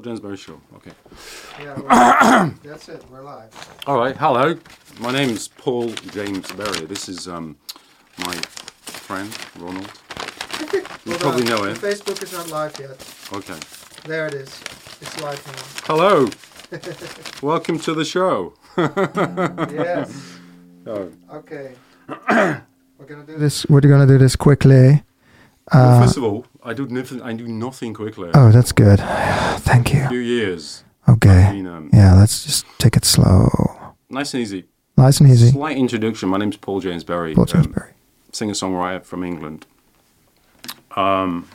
Paul Jonesbury Show. Okay. Yeah, that's it. We're live. All right. Hello. My name's Paul James Berry. This is um, my friend Ronald. You Hold probably on. know The him. Facebook is not live yet. Okay. There it is. It's live now. Hello. Welcome to the show. now. yes. Oh. Okay. We're gonna do this. We're gonna do this quickly. Well, Uh, first of all, I do nothing. I do nothing quickly. oh, that's good. Thank you. A few years. Okay. I mean, um, Yeah, let's just take it slow. nice and easy. Nice and easy. Slight introduction. My name's Paul James Berry. Paul James um, Berry. singer songwriter from England. Um,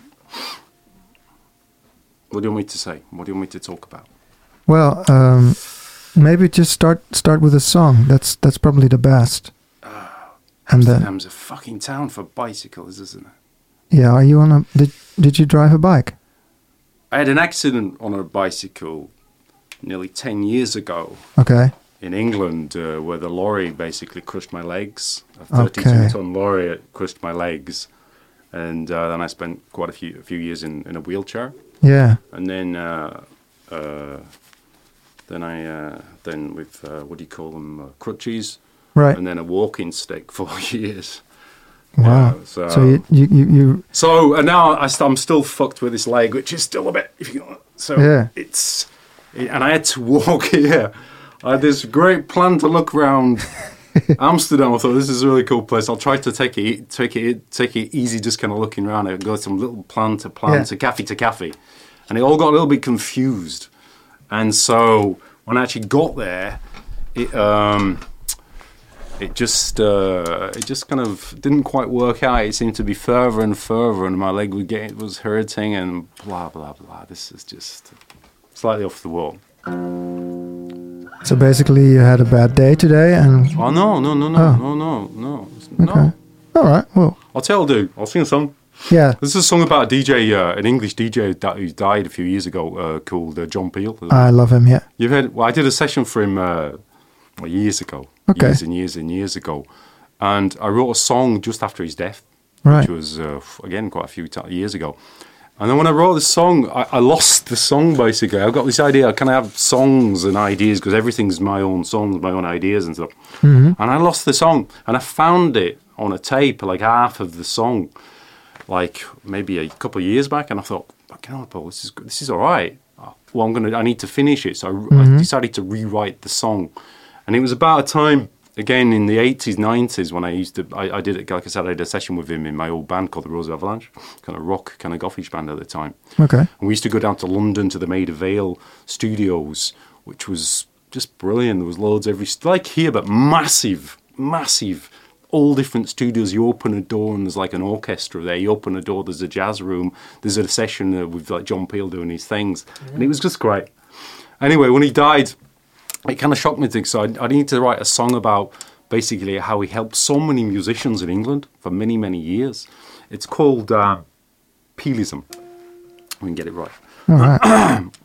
what do you want me to say? What do you want me to talk about? Well, um, maybe just start start with a song. That's that's probably the best. And then, Amsterdam's a fucking town for bicycles, isn't it? Yeah, are you on a? Did did you drive a bike? I had an accident on a bicycle nearly 10 years ago Okay. in England uh, where the lorry basically crushed my legs. A 32 Okay. ton lorry crushed my legs. And uh, then I spent quite a few, a few years in, in a wheelchair. Yeah. and then uh, uh, then I uh, then with uh, what do you call them uh, crutches, Right. and then a walking stick for years. Wow. Yeah, so So you you you, you so and now I st- I'm still fucked with this leg, which is still a bit. If you, so Yeah. it's and I had to walk here. I had this great plan to look around Amsterdam. I thought this is a really cool place. I'll try to take it take it take it easy, just kind of looking around. I go from little plan to plan Yeah. to cafe to cafe, and it all got a little bit confused. And so when I actually got there, it um, it just uh, it just kind of didn't quite work out. It seemed to be further and further, and my leg would get it was hurting, and blah blah blah. This is just slightly off the wall. so basically you had a bad day today and Oh no no no no Oh. no no no okay. no! All right. Well, I'll tell you. I'll sing a song. yeah. This is a song about a DJ, uh, an English DJ that who died a few years ago, uh, called uh, John Peel. I love him. Yeah. You've heard? Well, I did a session for him uh, years ago, Okay. years and years and years ago, and I wrote a song just after his death, Right. which was uh, again quite a few ti years ago. And then when I wrote the song, I, I lost the song basically. I've got this idea: can I have songs and ideas because everything's my own songs, my own ideas and stuff. And I lost the song, and I found it on a tape, like half of the song, like maybe a couple of years back, and I thought, "Fucking hell, Paul, this is this is all right. Uh, Well, I'm gonna, I need to finish it." So I, I decided to rewrite the song, and it was about a time again in the 80s, 90s when I used to, I, I did it, like I said, I did a session with him in my old band called the Rose Avalanche, kind of rock, kind of gothish band at the time. Okay. And we used to go down to London to the Maida Vale studios, which was just brilliant. There was loads every like here, but massive, massive, all different studios. You open a door and there's like an orchestra there. You open a door, there's a jazz room. There's a session uh, with like John Peel doing his things, and it was just great. Anyway, when he died, it kind of shocked me. to- think, So I, I need to write a song about basically how he helped so many musicians in England for many, many years. It's called uh, Peelism. We can get it right. All right.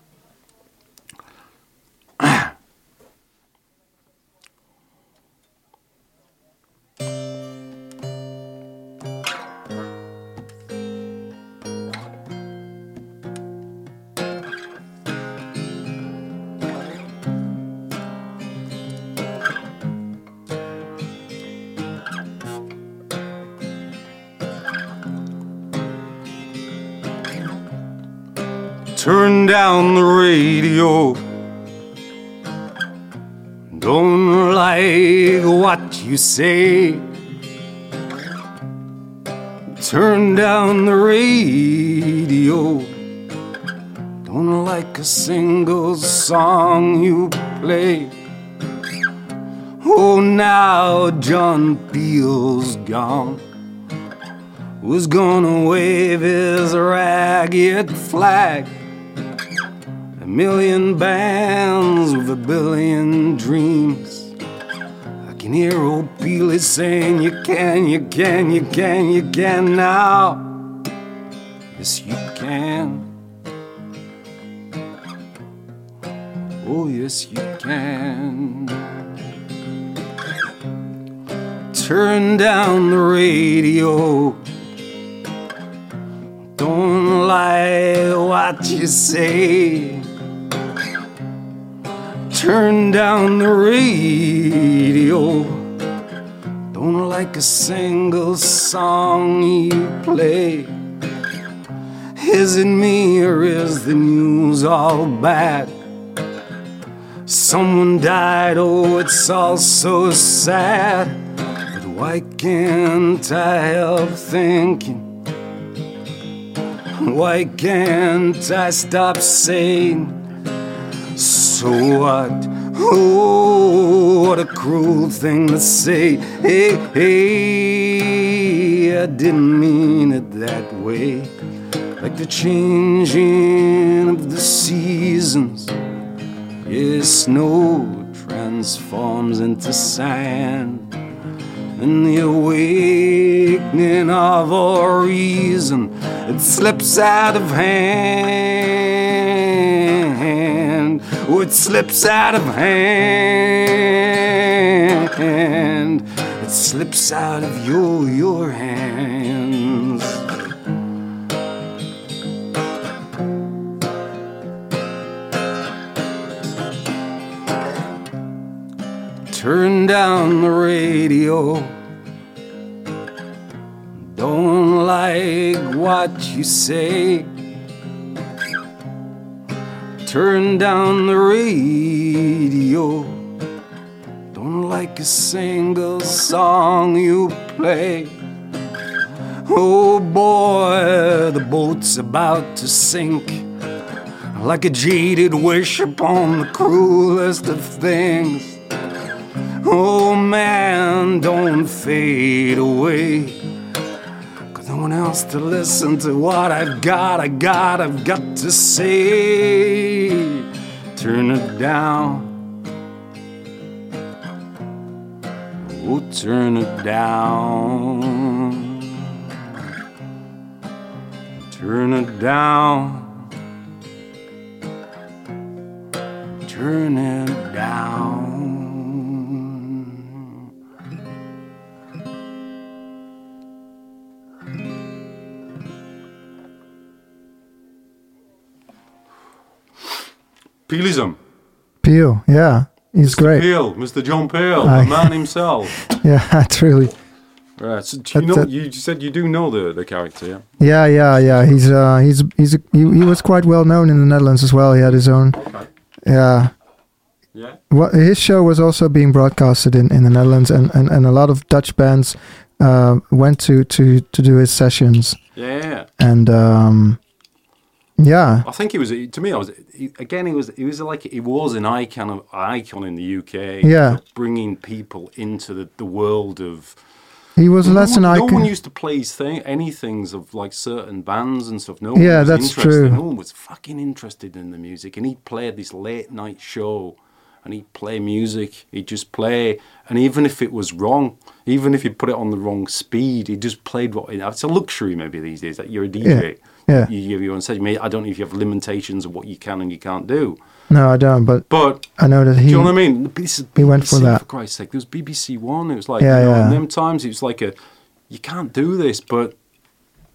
Turn down the radio. Don't like what you say. Turn down the radio. Don't like a single song you play. Oh, now John Peel's gone. Was gonna wave his ragged flag. Million bands with a billion dreams. I can hear old Peely saying, You can, you can, you can, you can now. Yes, you can. Oh, yes, you can. Turn down the radio. Don't like what you say. Turn down the radio. Don't like a single song you play. Is it me or is the news all bad? Someone died, oh, it's all so sad. But why can't I help thinking? Why can't I stop saying, so what? Oh, what a cruel thing to say. Hey, hey, I didn't mean it that way. Like the changing of the seasons. Yes, snow transforms into sand. And the awakening of our reason, it slips out of hand. It slips out of hand. It slips out of your your hands. Turn down the radio. Don't like what you say. Turn down the radio. Don't like a single song you play. Oh boy, the boat's about to sink. Like a jaded wish upon the cruelest of things. Oh man, don't fade away. Cause no one else to listen to what I've got, I got, I've got to say. Turn it down. Oh, turn it down. Turn it down. Turn it down. Peelism. Peel, yeah, he's great. Peel, Mr. John Peel, the man himself. Yeah, truly. Right. So do you know? it. You said you do know the, the character, yeah? Yeah, yeah, yeah. He's uh, he's he's a, he, he was quite well known in the Netherlands as well. He had his own. Okay. Yeah, Yeah. what his show was also being broadcasted in, in the Netherlands, and, and, and a lot of Dutch bands uh, went to, to, to do his sessions, Yeah. and um, yeah, I think he was. To me, I was he, again. He was. He was like he was an icon of icon in the UK. Yeah. bringing people into the, the world of. he was no less one, an no icon. one used to play his thing, any things of like certain bands and stuff. No Yeah, one was that's interested. true. No one was fucking interested in the music, and he'd play this late night show, and he'd play music. He'd just play, and even if it was wrong, even if he put it on the wrong speed, he just played what. It's a luxury maybe these days that you're a DJ. Yeah. You, you have your own set. I don't know if you have limitations of what you can and you can't do, no, I don't, but but I know that he. do you know what I mean? Is he went for that. For Christ's sake, there was BBC One. It was like, Yeah, you know, yeah. in them times, it was like a, you can't do this, but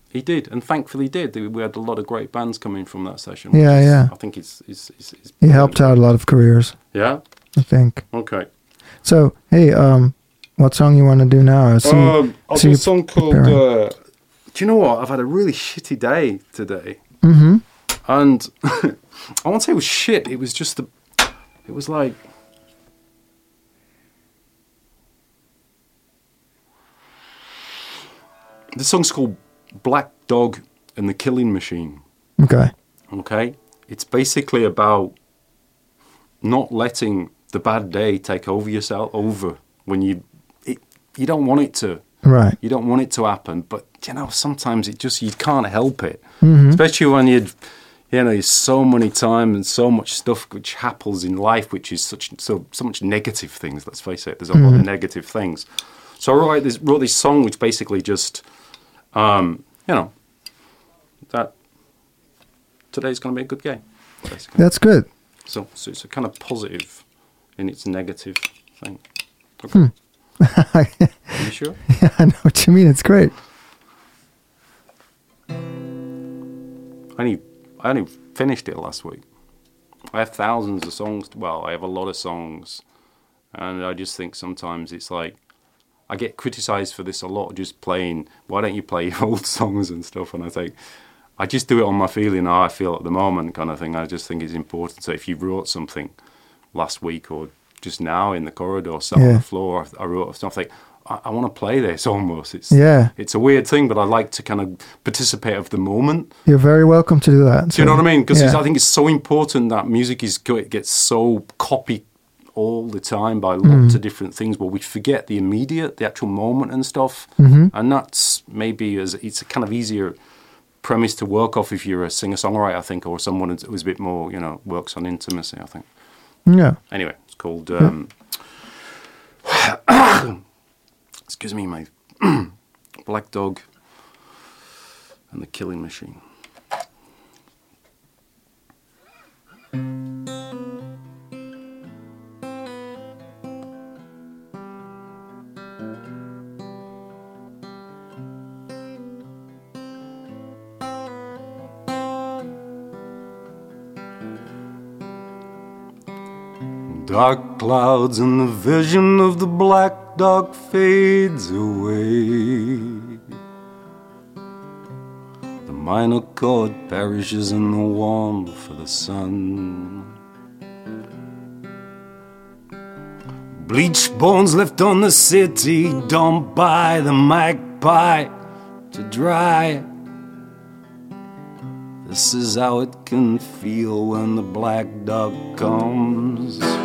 he did, and thankfully did. We had a lot of great bands coming from that session. Yeah, is- yeah. I think it's, it's, it's, it's He helped out a lot of careers, Yeah. I think. Okay. So, hey, um, what song you want to do now? I see, Um, I'll see do a song called. Uh, do you know what? I've had a really shitty day today, Mhm. and I won't say it was shit. It was just the. It was like. The song's called Black Dog and the Killing Machine. Okay. Okay? It's basically about not letting the bad day take over yourself over when you it, you don't want it to. Right. You don't want it to happen, but you know sometimes it just you can't help it. Mhm. Especially when you you know there's so many time and so much stuff which happens in life which is such so so much negative things, let's face it. There's a lot of negative things. So I wrote this wrote this song which basically just um, you know that today's going to be a good game. Basically. That's good. So, so it's a kind of positive in its negative thing. Okay. Hmm. Are you sure? yeah, I know what you mean. It's great. I only, I only finished it last week. I have thousands of songs. Well, I have a lot of songs, and I just think sometimes it's like I get criticized for this a lot, just playing. Why don't you play old songs and stuff? And I think I just do it on my feeling, how I feel at the moment, kind of thing. I just think it's important. So if you wrote something last week or just now in the corridor, sat on Yeah. the floor, I wrote something. I, I want to play this almost. It's Yeah. it's a weird thing, but I like to kind of participate of the moment. You're very welcome to do that. Do you know what I mean? Because yeah. I think it's so important that music is it gets so copied all the time by lots of different things, but we forget the immediate, the actual moment and stuff. And that's maybe as it's a kind of easier premise to work off if you're a singer songwriter, I think, or someone who's- a bit more, you know, works on intimacy. I think. yeah. Anyway, it's called. Um, excuse me, my Black Dog and the Killing Machine. Dark clouds and the vision of the black dog fades away. The minor chord perishes in the warmth of the sun. Bleached bones left on the city, dumped by the magpie to dry. This is how it can feel when the black dog comes.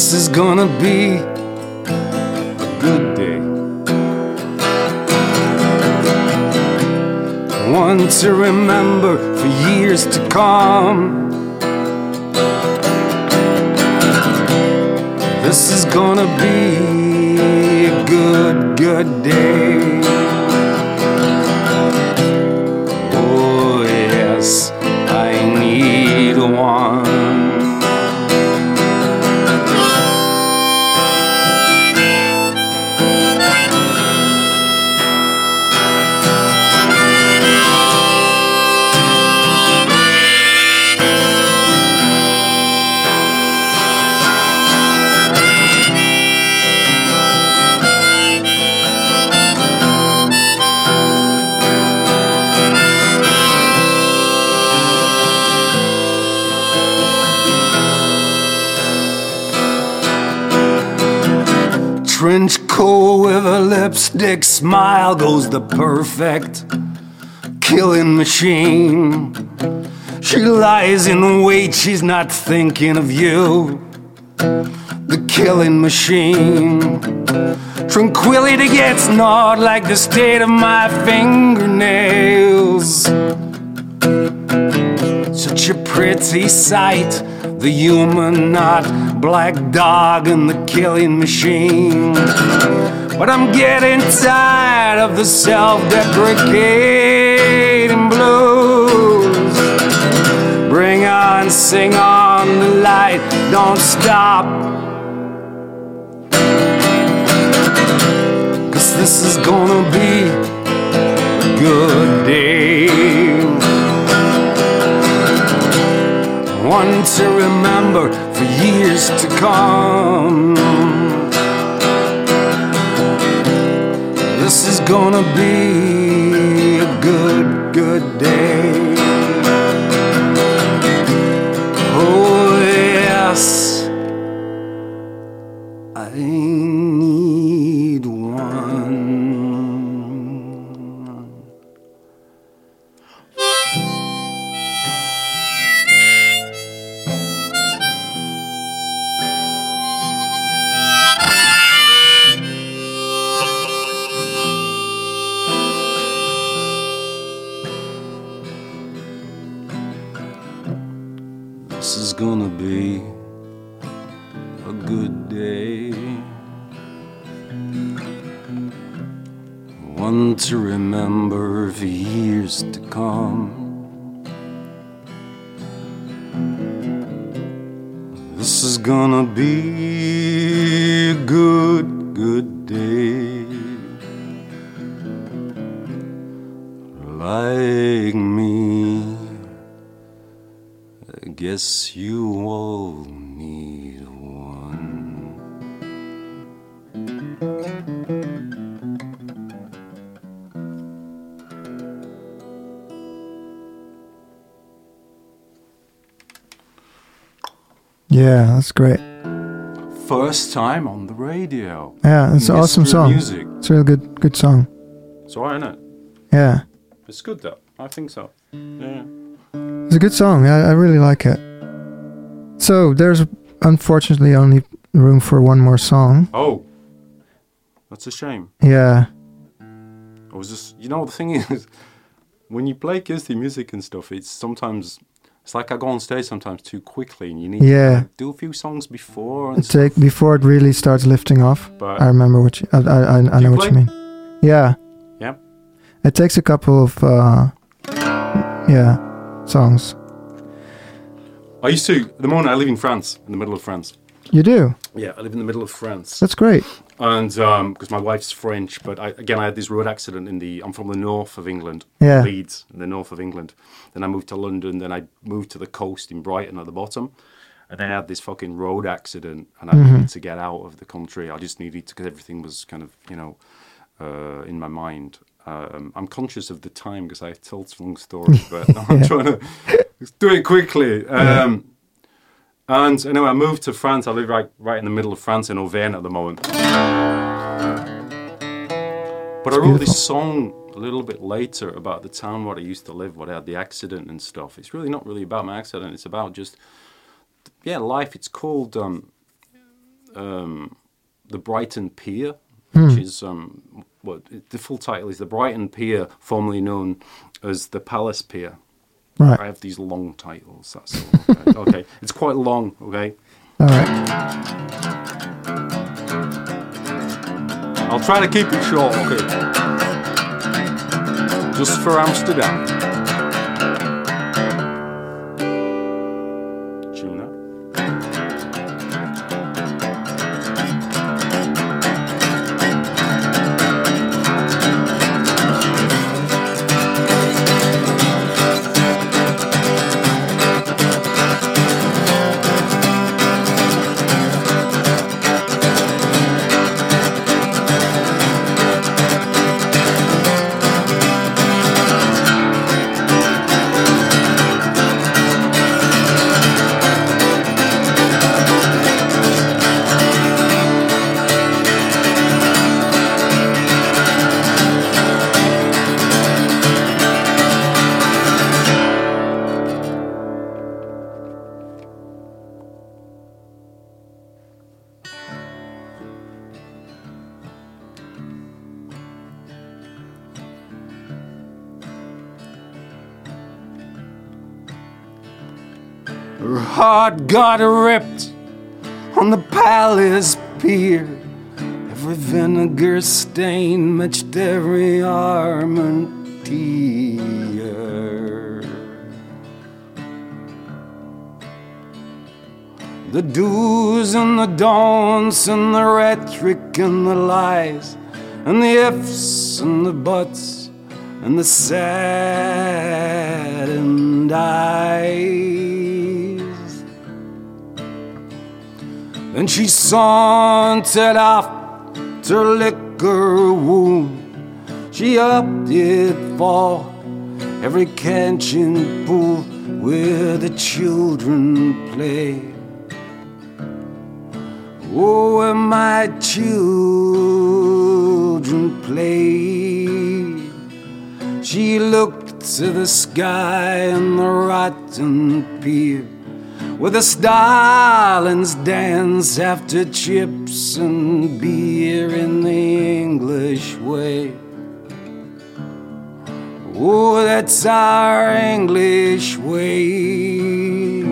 This is gonna be a good day. One to remember for years to come. This is gonna be a good, good day. Trench coat with a lipstick smile goes the perfect killing machine. She lies in wait, she's not thinking of you. The killing machine. Tranquility gets gnawed like the state of my fingernails. Such a pretty sight, the human knot, black dog and the killing machine. But I'm getting tired of the self deprecating blues. Bring on, sing on, the light don't stop. Cause this is gonna be good One to remember for years to come. This is gonna be a good, good day. Like me. I guess you all need one. Yeah, that's great. First time on the radio. Yeah, it's an awesome song. Music. It's a real good good song. Alright, isn't it? Yeah, It's good though. I think so. Yeah. it's a good song. I, I really like it. So there's unfortunately only room for one more song. Oh, that's a shame. Yeah, I was just, you know, the thing is, when you play Kirsty music and stuff, it's sometimes, it's like I go on stage sometimes too quickly and you need Yeah. to like, do a few songs before and it stuff. take before it really starts lifting off. But I remember what you. I I, I, I you know what you mean. Yeah. It takes a couple of uh, yeah songs. I used to, at the moment I live in France, in the middle of France. You do. Yeah, I live in the middle of France. That's great. And because my wife's French, but I, again, I had this road accident in the, I'm from the north of England, Yeah. Leeds, in the north of England. Then I moved to London, then I moved to the coast in Brighton at the bottom. And then I had this fucking road accident and I needed to get out of the country. I just needed to, because everything was kind of, you know, uh, in my mind. Um, I'm conscious of the time because I told long stories, but I'm trying to do it quickly. Um, and anyway, I moved to France. I live right, right in the middle of France in Auvergne at the moment. But I wrote beautiful. this song a little bit later about the town where I used to live, where I had the accident and stuff. It's really not really about my accident. It's about just, yeah, life. It's called um, um, the Brighton Pier, which is um, what the full title is the Brighton Pier, formerly known as the Palace Pier. Right. I have these long titles. That's all. Okay. okay. It's quite long. Okay. All right. I'll try to keep it short. Okay. Just for Amsterdam. Heart got ripped on the palace pier. Every vinegar stain matched every arm and tear. The do's and the don'ts and the rhetoric and the lies and the ifs and the buts and the sad and eyes. Then she sauntered off to lick her wound. She upped it for every catching pool where the children play. Oh, where my children play. She looked to the sky and the rotten pier where the starlings dance after chips and beer in the English way. Oh, that's our English way.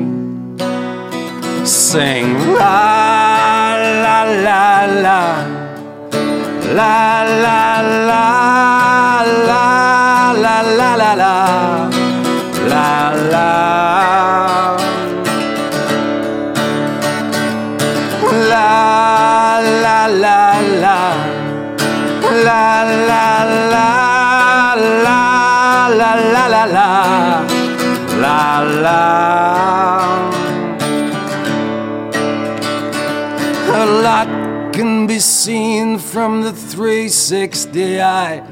Sing la la la la la la la la la la la la la la la la la la la la la la la la la la A lot can be seen from the 360 eye,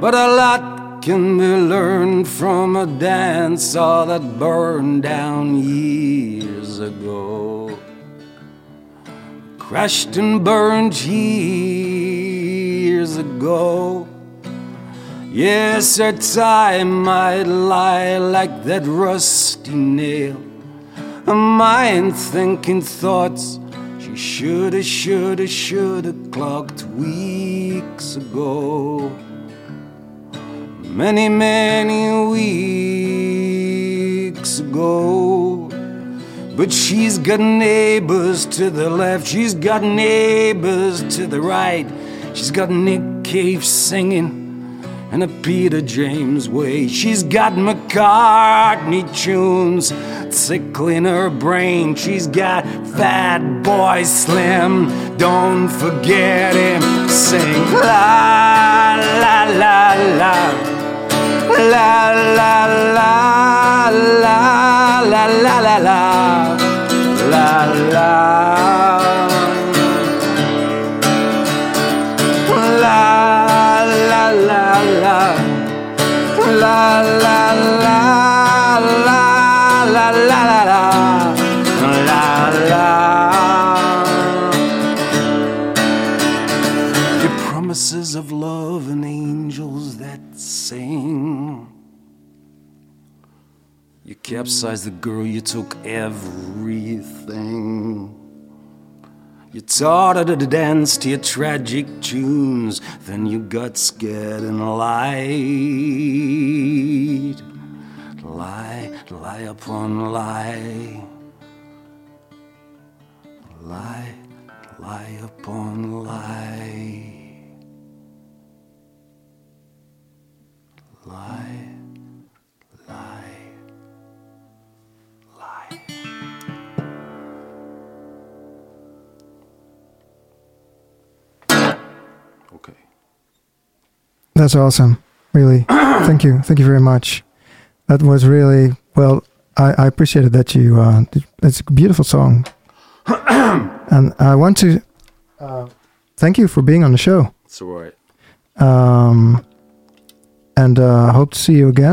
but a lot can be learned from a dance all that burned down years ago. Crashed and burned years ago. Yes, her time might lie like that rusty nail. A mind thinking thoughts she shoulda, shoulda, shoulda clocked weeks ago. Many, many weeks ago. But she's got neighbors to the left, she's got neighbors to the right. She's got Nick Cave singing and a Peter James way. She's got McCartney tunes tickling her brain. She's got Fat Boy Slim, don't forget him. Sing la la la la. La la la la la la la la Capsized the girl, you took everything you taught her to dance to your tragic tunes, then you got scared and lied. Lie, lie upon lie. Lie, lie upon. Lie, lie, That's awesome. Really. Thank you. Thank you very much. That was really well. I, I appreciated that you. Uh, it's a beautiful song, and I want to uh, thank you for being on the show. It's alright. Um, and uh, hope to see you again.